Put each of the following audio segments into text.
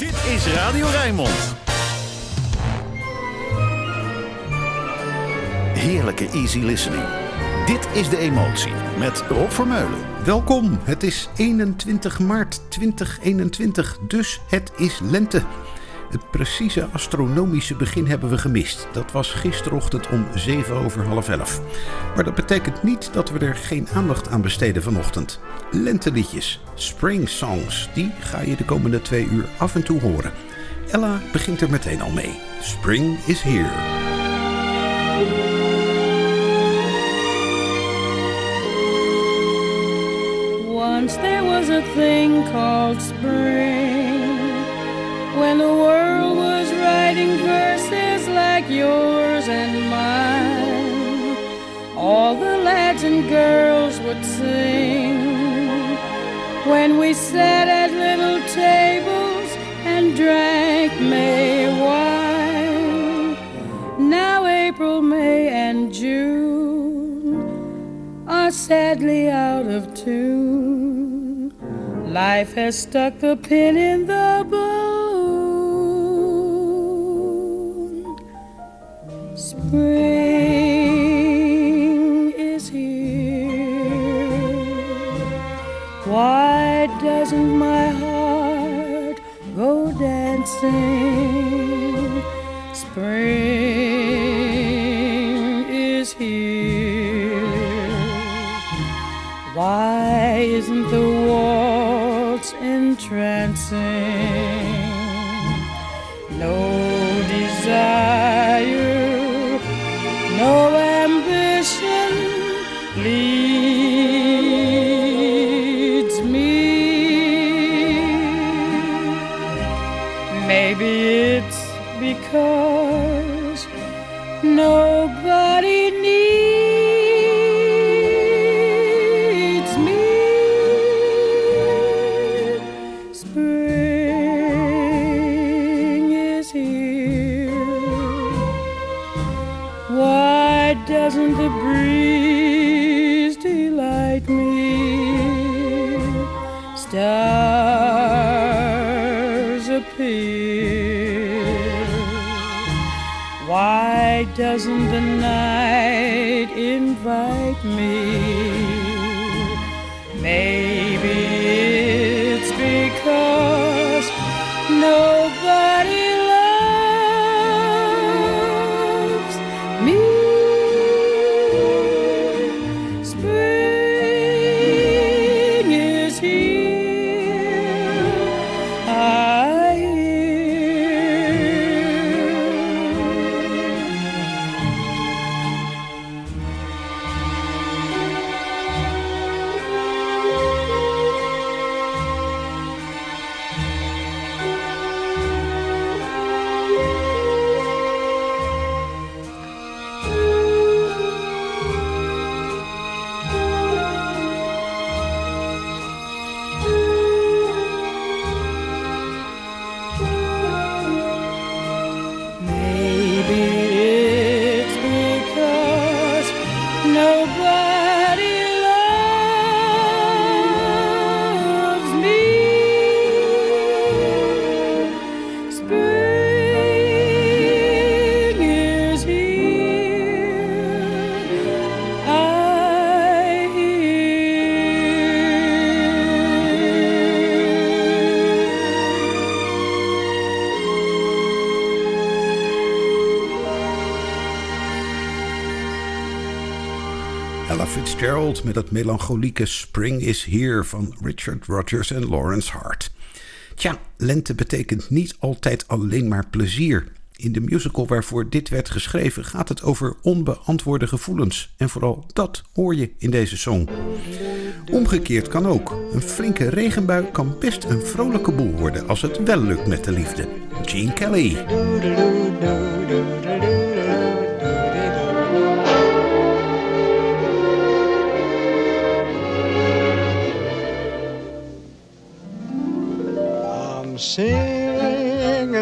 Dit is Radio Rijnmond. Heerlijke easy listening. Dit is De Emotie met Rob Vermeulen. Welkom, het is 21 maart 2021, dus het is lente. Het precieze astronomische begin hebben we gemist. Dat was gisterochtend om 7 over half 11. Maar dat betekent niet dat we er geen aandacht aan besteden vanochtend. Lenteliedjes, spring songs, die ga je de komende twee uur af en toe horen. Ella begint er meteen al mee. Spring is here. Once there was a thing called spring when the world was writing verses like yours and mine. All the lads and girls would sing when we sat at little tables and drank May wine. Now April, May, and June are sadly out of tune. Life has stuck the pin in the balloon. Spring is here. Why doesn't my heart go dancing? Spring is here. Why isn't the waltz entrancing? Met het melancholieke Spring is Here van Richard Rodgers en Lawrence Hart. Tja, lente betekent niet altijd alleen maar plezier. In de musical waarvoor dit werd geschreven gaat het over onbeantwoorde gevoelens. En vooral dat hoor je in deze song. Omgekeerd kan ook. Een flinke regenbui kan best een vrolijke boel worden als het wel lukt met de liefde. Gene Kelly.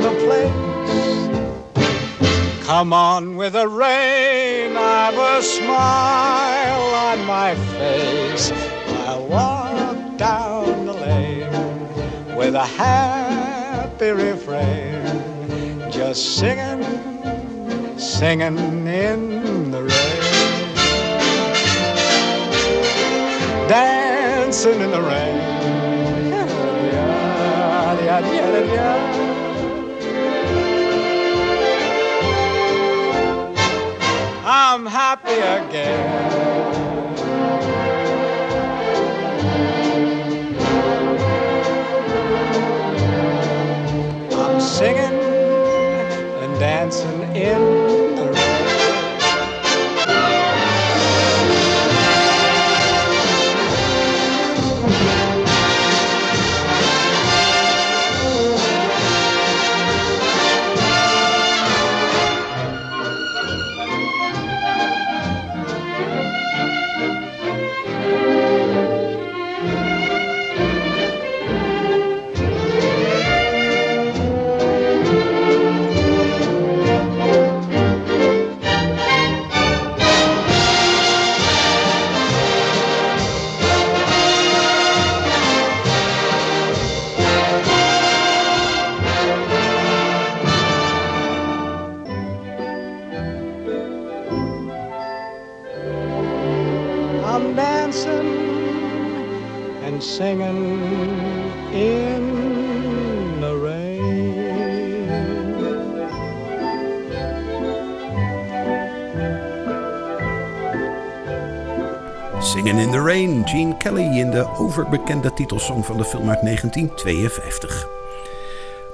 the place. Come on with the rain, I've a smile on my face. I'll walk down the lane with a happy refrain, just singing, singing in the rain. Dancing in the rain. Yeah, yeah, yeah, I'm happy again. I'm singing and dancing in overbekende titelsong van de film uit 1952.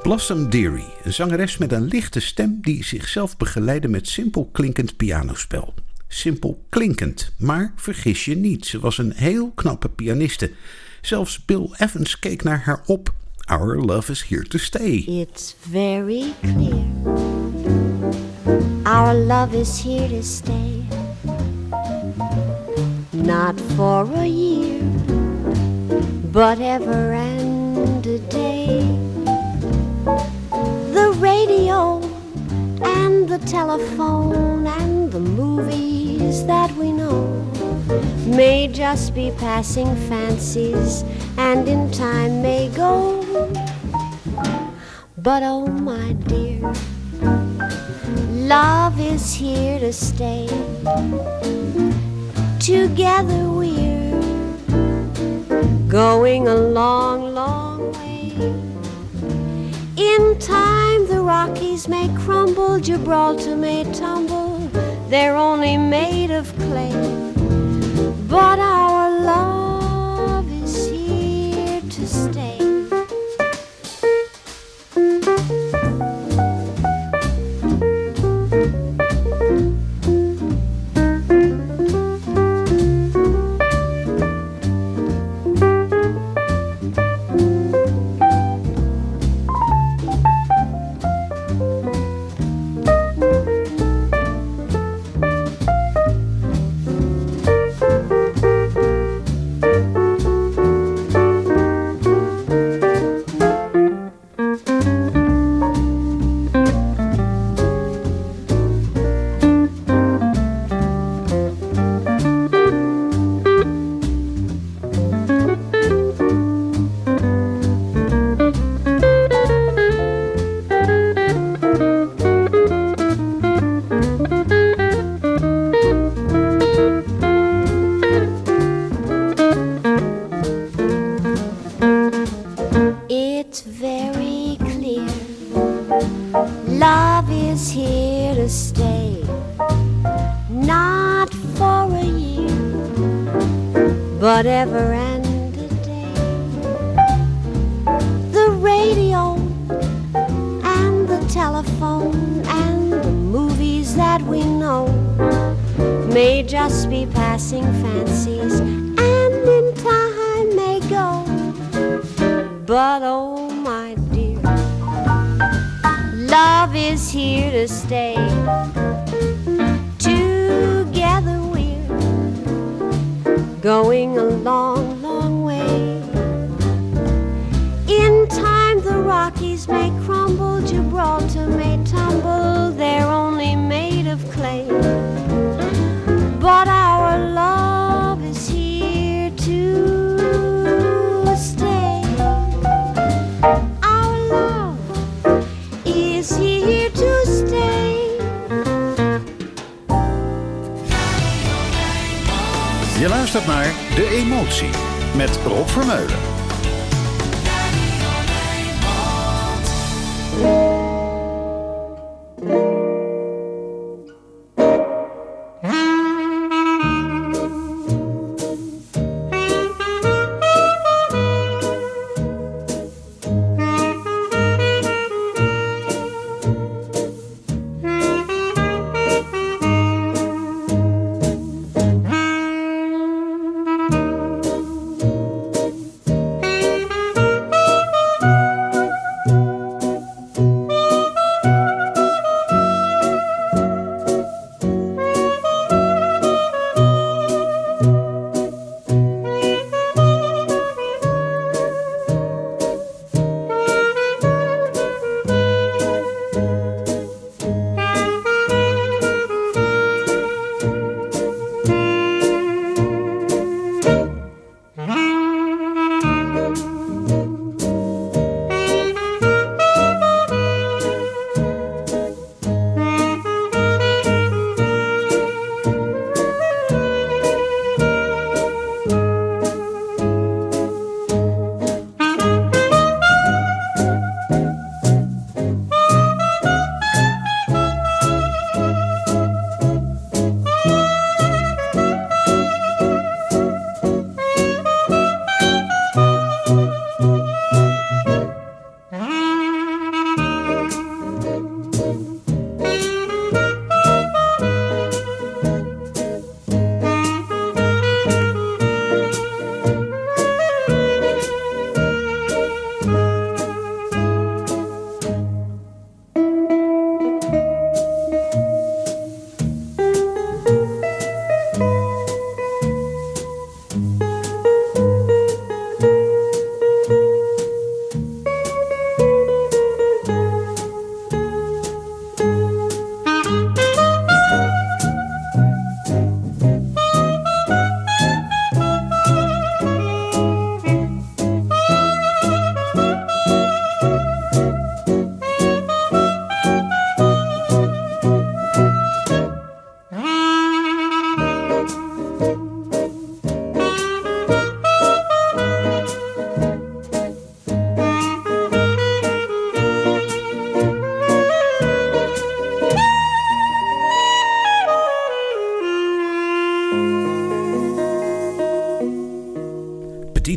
Blossom Dearie, een zangeres met een lichte stem die zichzelf begeleidde met simpel klinkend pianospel. Simpel klinkend, maar vergis je niet, ze was een heel knappe pianiste. Zelfs Bill Evans keek naar haar op. Our love is here to stay. It's very clear. Our love is here to stay. Not for a year, but ever and a day. The radio and the telephone and the movies that we know may just be passing fancies and in time may go. But oh, my dear, love is here to stay. Together we're going a long, long way. In time, the Rockies may crumble, Gibraltar may tumble. They're only made of clay. But our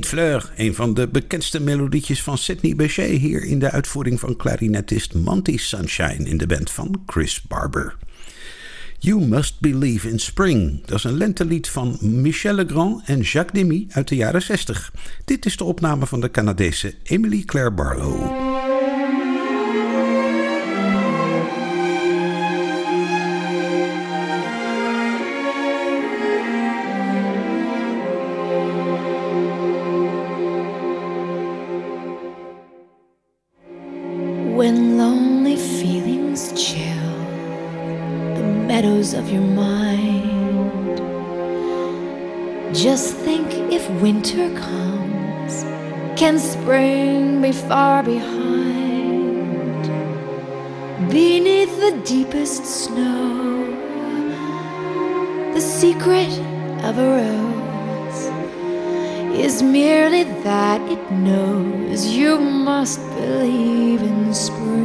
Petite Fleur, een van de bekendste melodietjes van Sidney Bechet, hier in de uitvoering van klarinetist Monty Sunshine in de band van Chris Barber. You Must Believe in Spring, dat is een lentelied van Michel Legrand en Jacques Demy uit de jaren 60. Dit is de opname van de Canadese Emily Claire Barlow. Just think if winter comes, can spring be far behind? Beneath the deepest snow, the secret of a rose is merely that it knows you must believe in spring.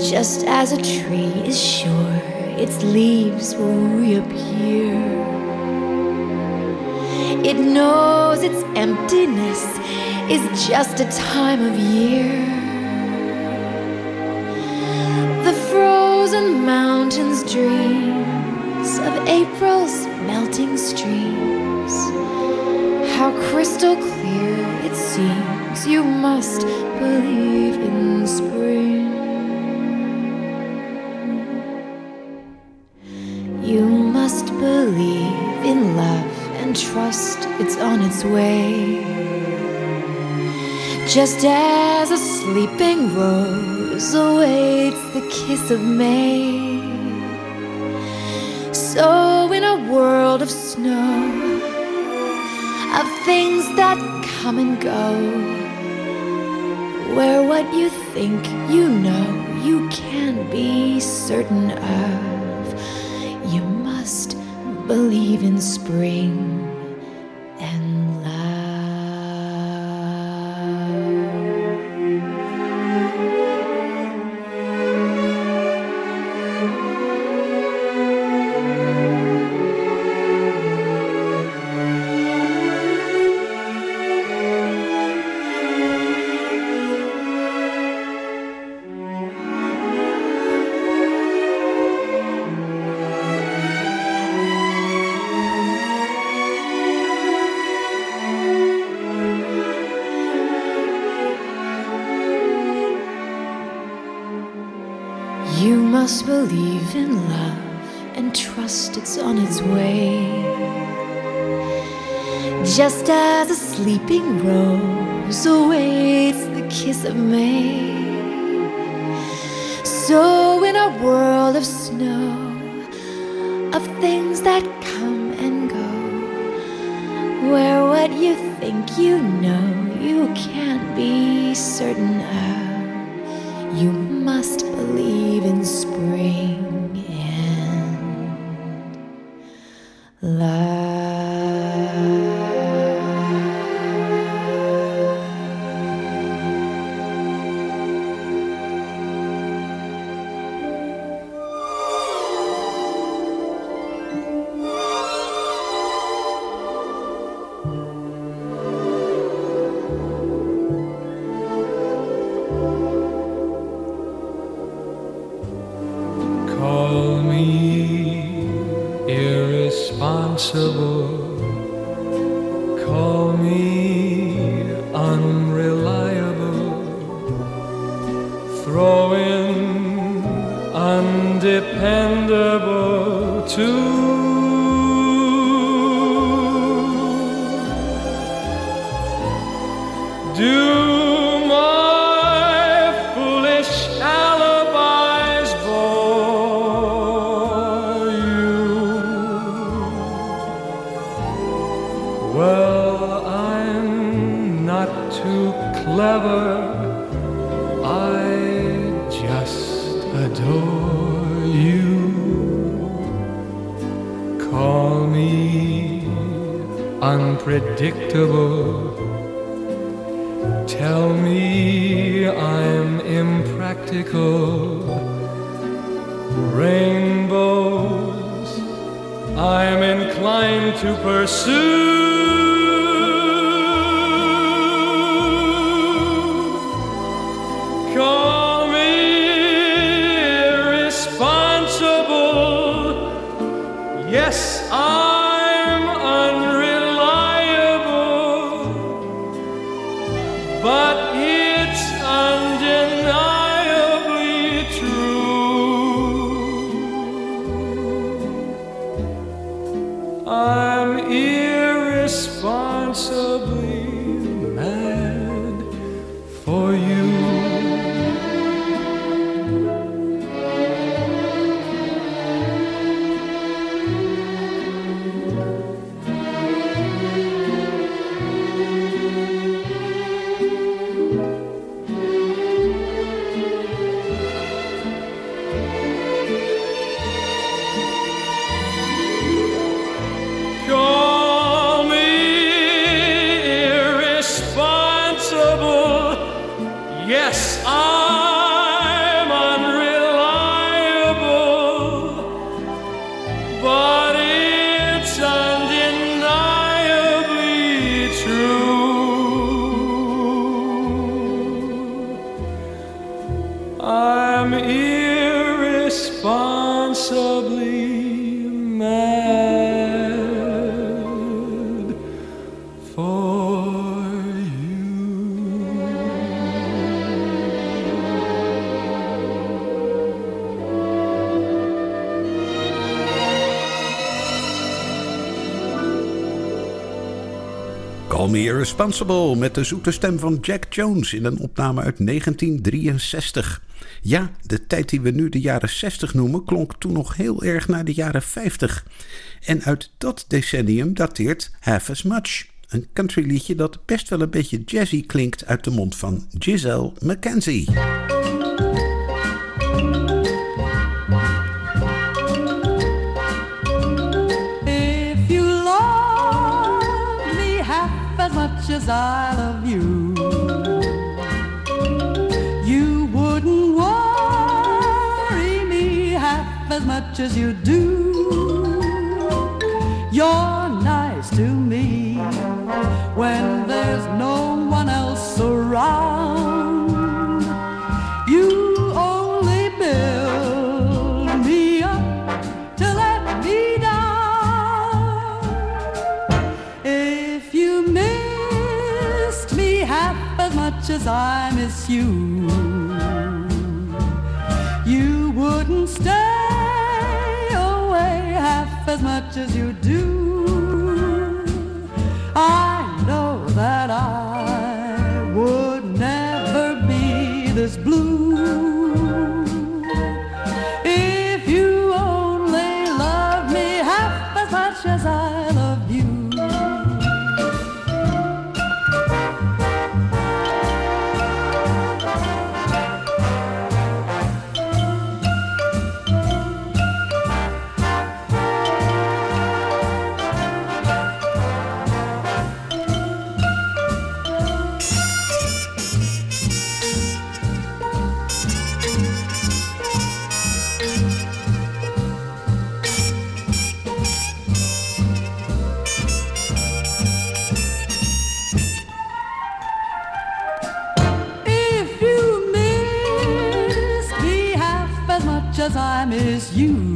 Just as a tree is sure its leaves will reappear, it knows its emptiness is just a time of year. The frozen mountains dreams of April's melting streams. How crystal clear it seems you must believe in spring. On its way. Just as a sleeping rose awaits the kiss of May. So, in a world of snow, of things that come and go, where what you think you know you can't be certain of, you must believe in spring must believe in love and trust it's on its way. Just as a sleeping rose awaits the kiss of May. So, in a world of snow, Call Me Irresponsible met de zoete stem van Jack Jones in een opname uit 1963. Ja, de tijd die we nu de jaren 60 noemen klonk toen nog heel erg naar de jaren 50. En uit dat decennium dateert Half As Much. Een countryliedje dat best wel een beetje jazzy klinkt uit de mond van Giselle McKenzie. I love you, you wouldn't worry me half as much as you do. You're nice to me when there's no one else around. As I miss you, you wouldn't stay away half as much as you do. I know that I would never be this blue you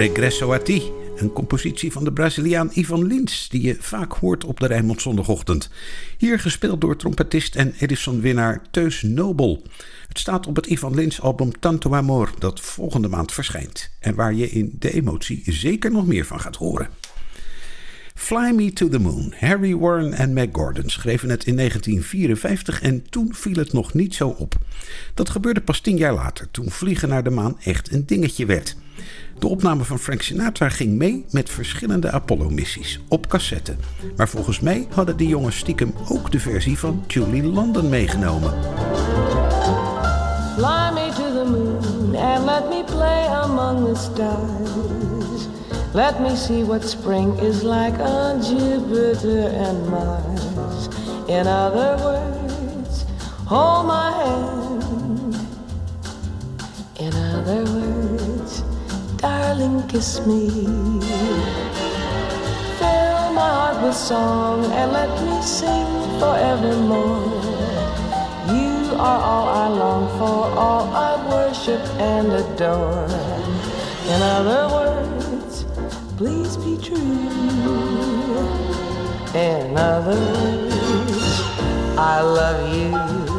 Regresso a ti, een compositie van de Braziliaan Ivan Lins, die je vaak hoort op de Rijnmond zondagochtend. Hier gespeeld door trompetist en Edison-winnaar Teus Nobel. Het staat op het Ivan Lins album Tanto Amor, dat volgende maand verschijnt. En waar je in de emotie zeker nog meer van gaat horen. Fly Me to the Moon. Harry Warren en Meg Gordon schreven het in 1954 en toen viel het nog niet zo op. Dat gebeurde pas tien jaar later, toen vliegen naar de maan echt een dingetje werd. De opname van Frank Sinatra ging mee met verschillende Apollo-missies op cassette. Maar volgens mij hadden die jongens stiekem ook de versie van Julie London meegenomen. Fly me to the moon and let me play among the stars. Let me see what spring is like on Jupiter and Mars. In other words, hold my hand. In other words, darling, kiss me. Fill my heart with song and let me sing forevermore. You are all I long for, all I worship and adore. In other words, please be true. In other words, I love you.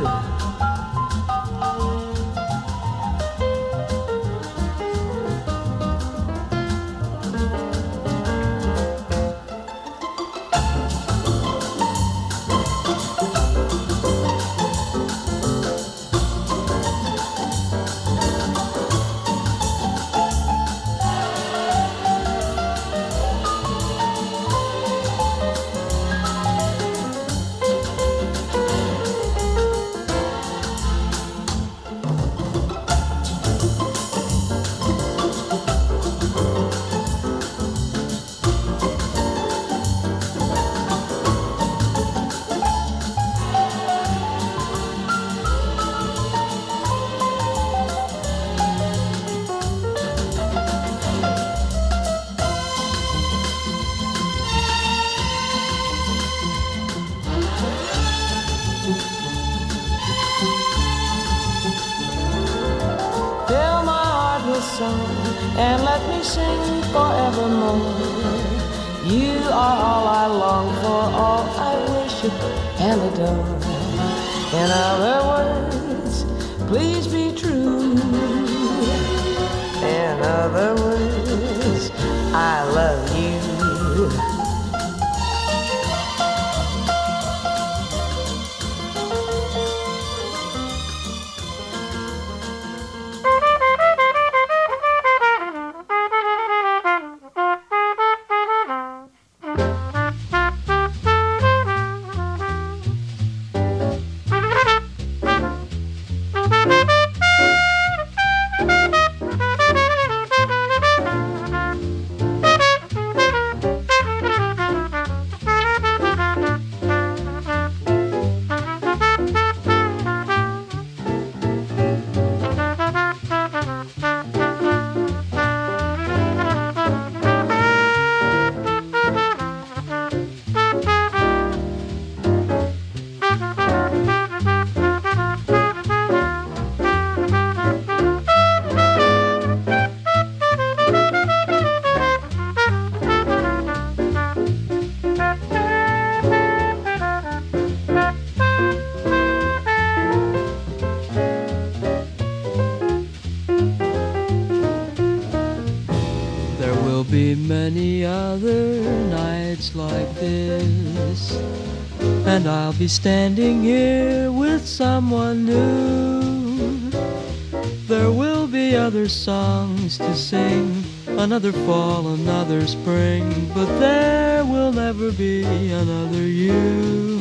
Be standing here with someone new. There will be other songs to sing, another fall, another spring, but there will never be another you.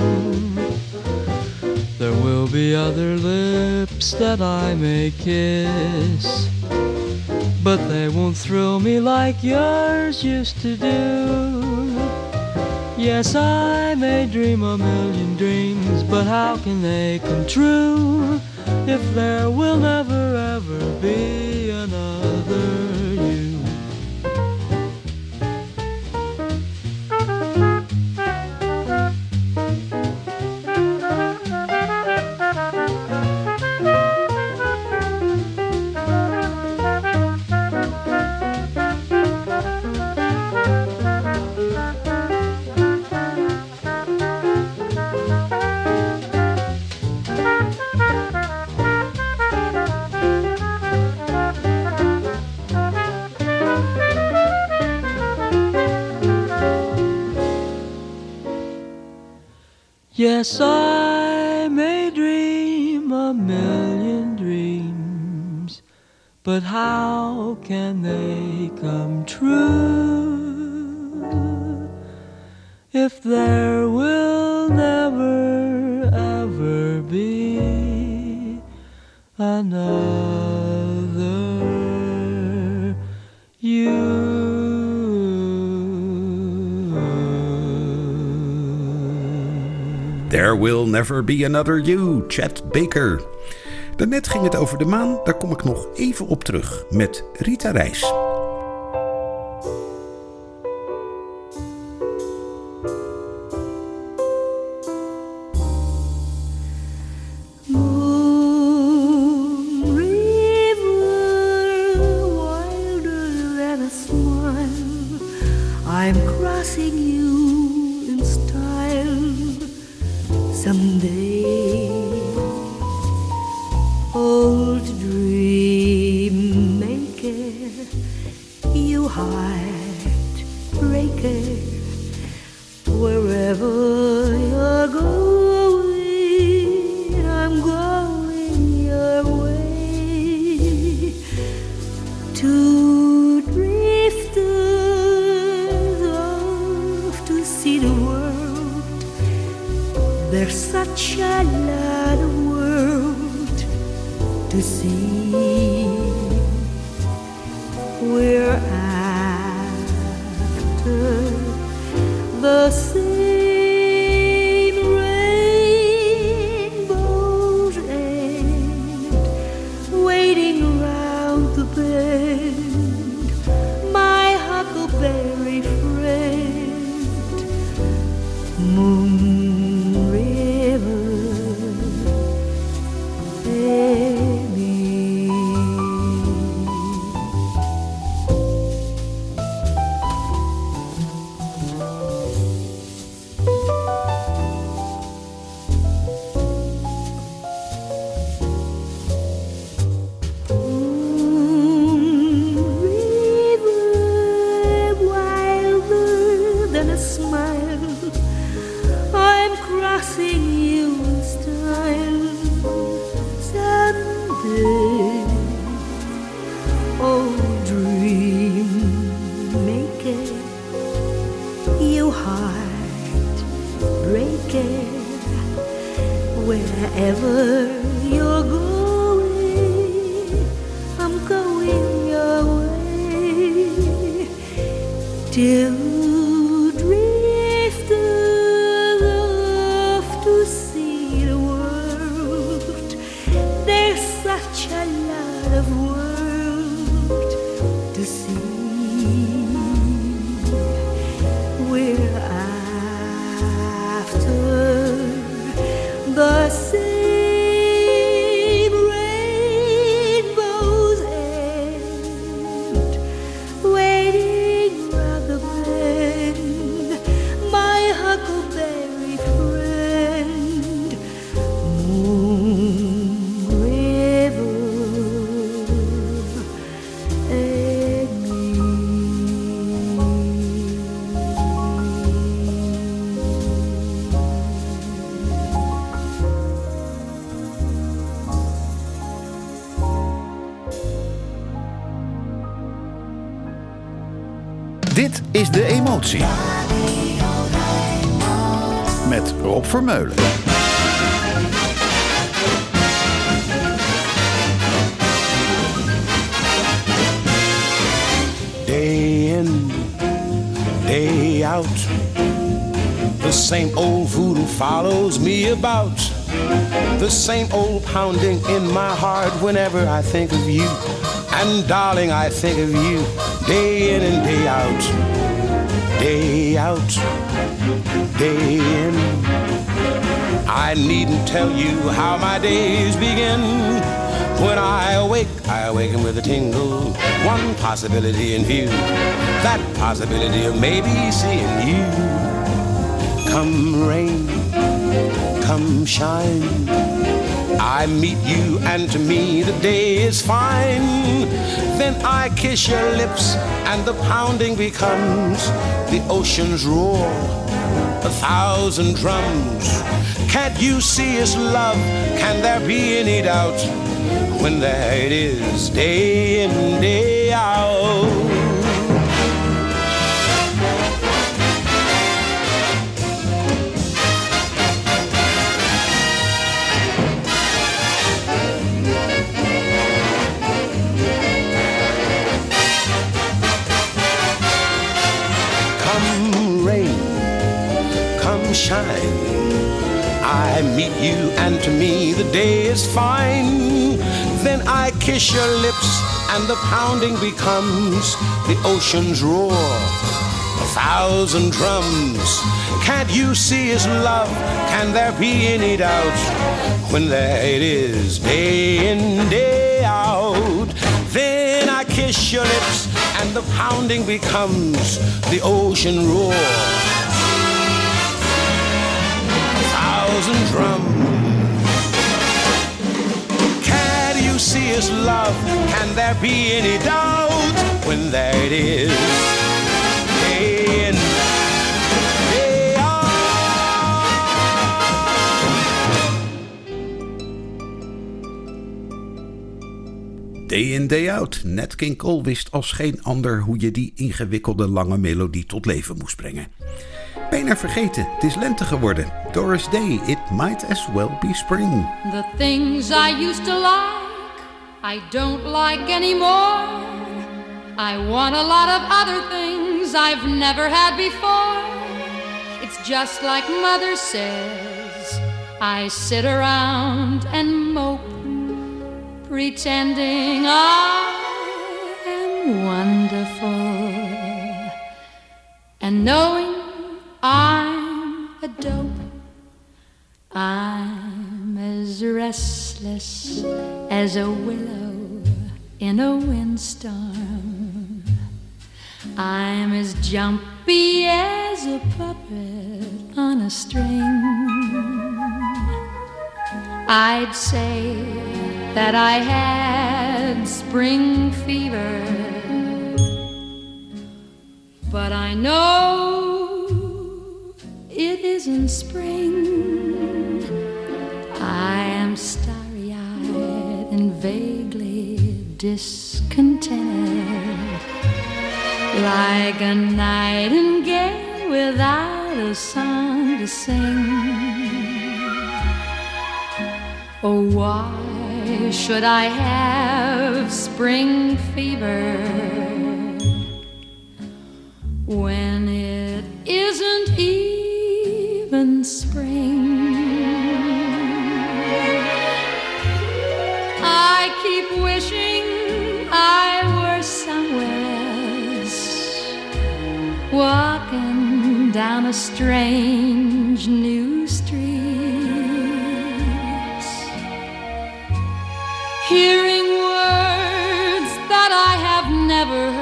There will be other lips that I may kiss, but they won't thrill me like yours used to do. Yes, I may dream a million dreams, but how can they come true if there will never ever be another Yes, I may dream a million dreams, but how can Never Be Another You, Chet Baker. Daarnet ging het over de maan, daar kom ik nog even op terug met Rita Reis. Dit is De Emotie. Met Rob Vermeulen. Day in, day out. The same old voodoo follows me about. The same old pounding in my heart whenever I think of you. And darling, I think of you day in and day out. Day out, day in. I needn't tell you how my days begin. When I awake, I awaken with a tingle. One possibility in view. That possibility of maybe seeing you. Come rain, come shine. I meet you, and to me the day is fine. Then I kiss your lips, and the pounding becomes the ocean's roar. A thousand drums. Can't you see it's love? Can there be any doubt? When there it is, day in, day out. Come shine. I meet you, and to me the day is fine. Then I kiss your lips, and the pounding becomes the ocean's roar. A thousand drums. Can't you see his love? Can there be any doubt? When there it is, day in, day out. Then I kiss your lips, and the pounding becomes the ocean roar. Thousand drums. Can you see his love? Can there be any doubt? When there it is, day in, day out. Day in day out. King Cole wist als geen ander hoe je die ingewikkelde lange melodie tot leven moest brengen. Bijna vergeten, het is lente geworden. Doris Day, It Might As Well Be Spring. The things I used to like, I don't like anymore. I want a lot of other things I've never had before. It's just like Mother says. I sit around and mope, pretending I am wonderful. And knowing a dope. I'm as restless as a willow in a windstorm. I'm as jumpy as a puppet on a string. I'd say that I had spring fever, but I know it isn't spring. I am starry eyed and vaguely discontented, like a nightingale without a song to sing. Oh, why should I have spring fever when it isn't even spring? I keep wishing I were somewhere else, walking down a strange new street. hearing words that I have never heard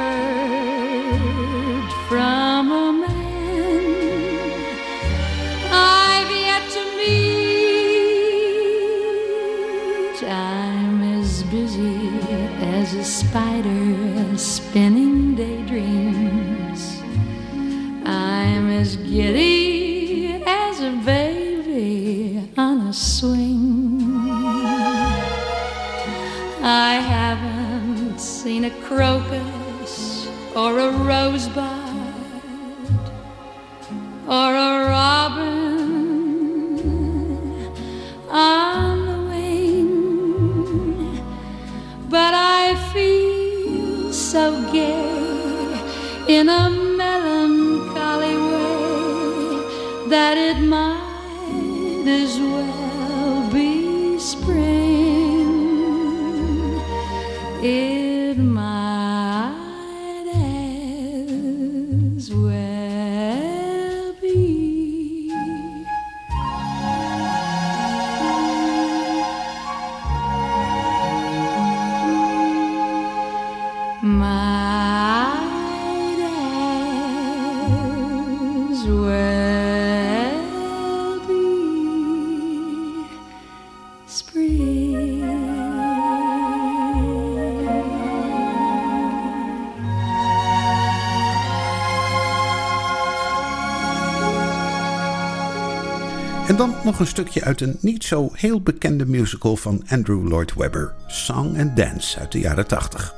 dan nog een stukje uit een niet zo heel bekende musical van Andrew Lloyd Webber, Song and Dance uit de jaren 80.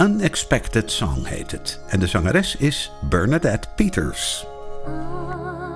Unexpected Song heet het en de zangeres is Bernadette Peters. Ah.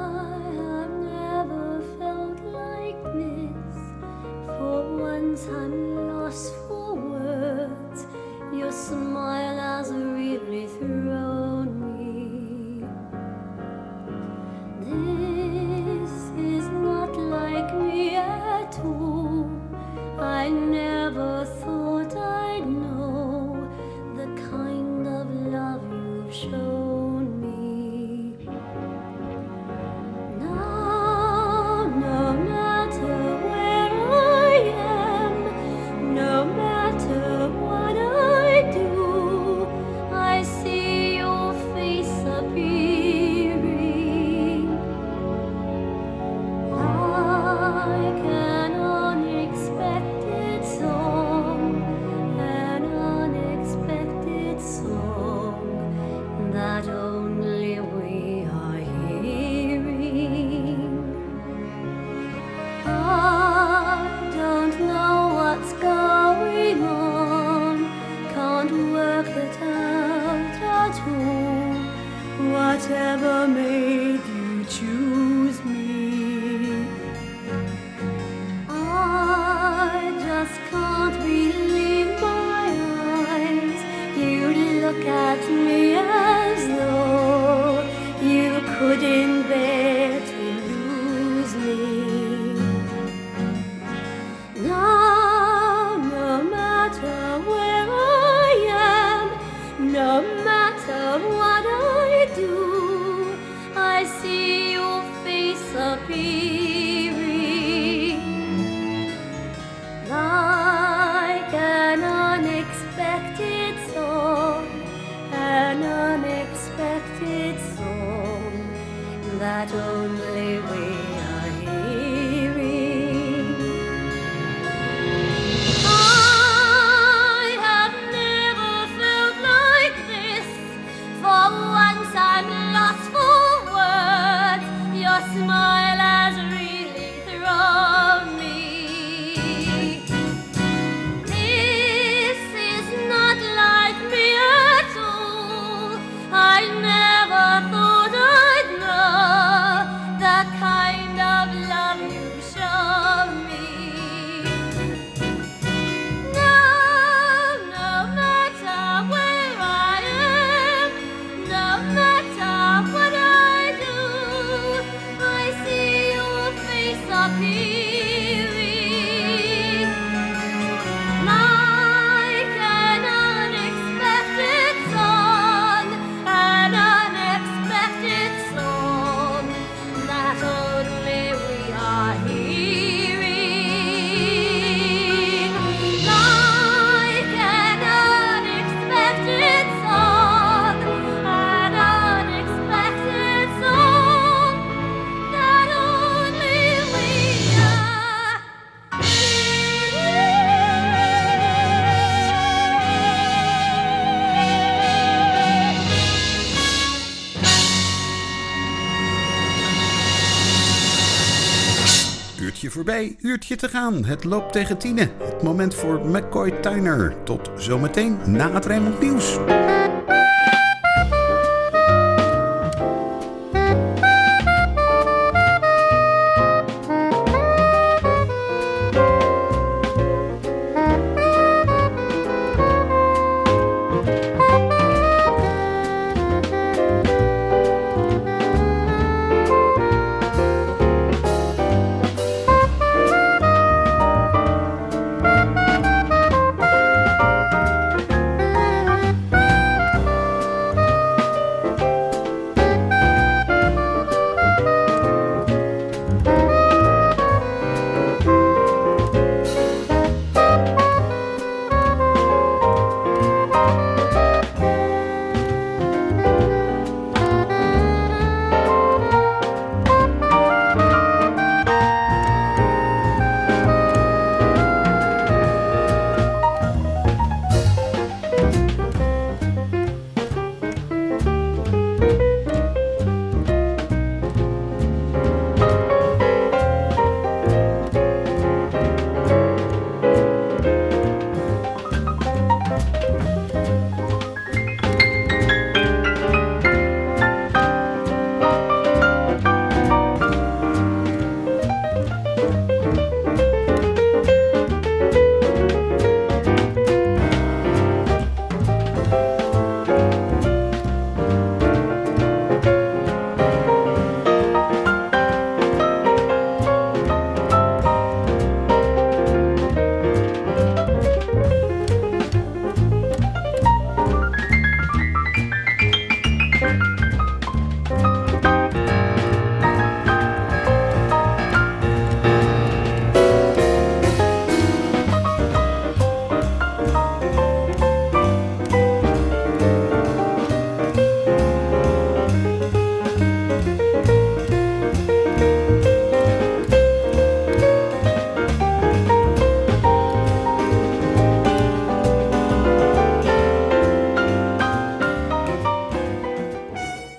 voorbij. Uurtje te gaan. Het loopt tegen tienen. Het moment voor McCoy Tyner. Tot zometeen na het Rijnmond Nieuws.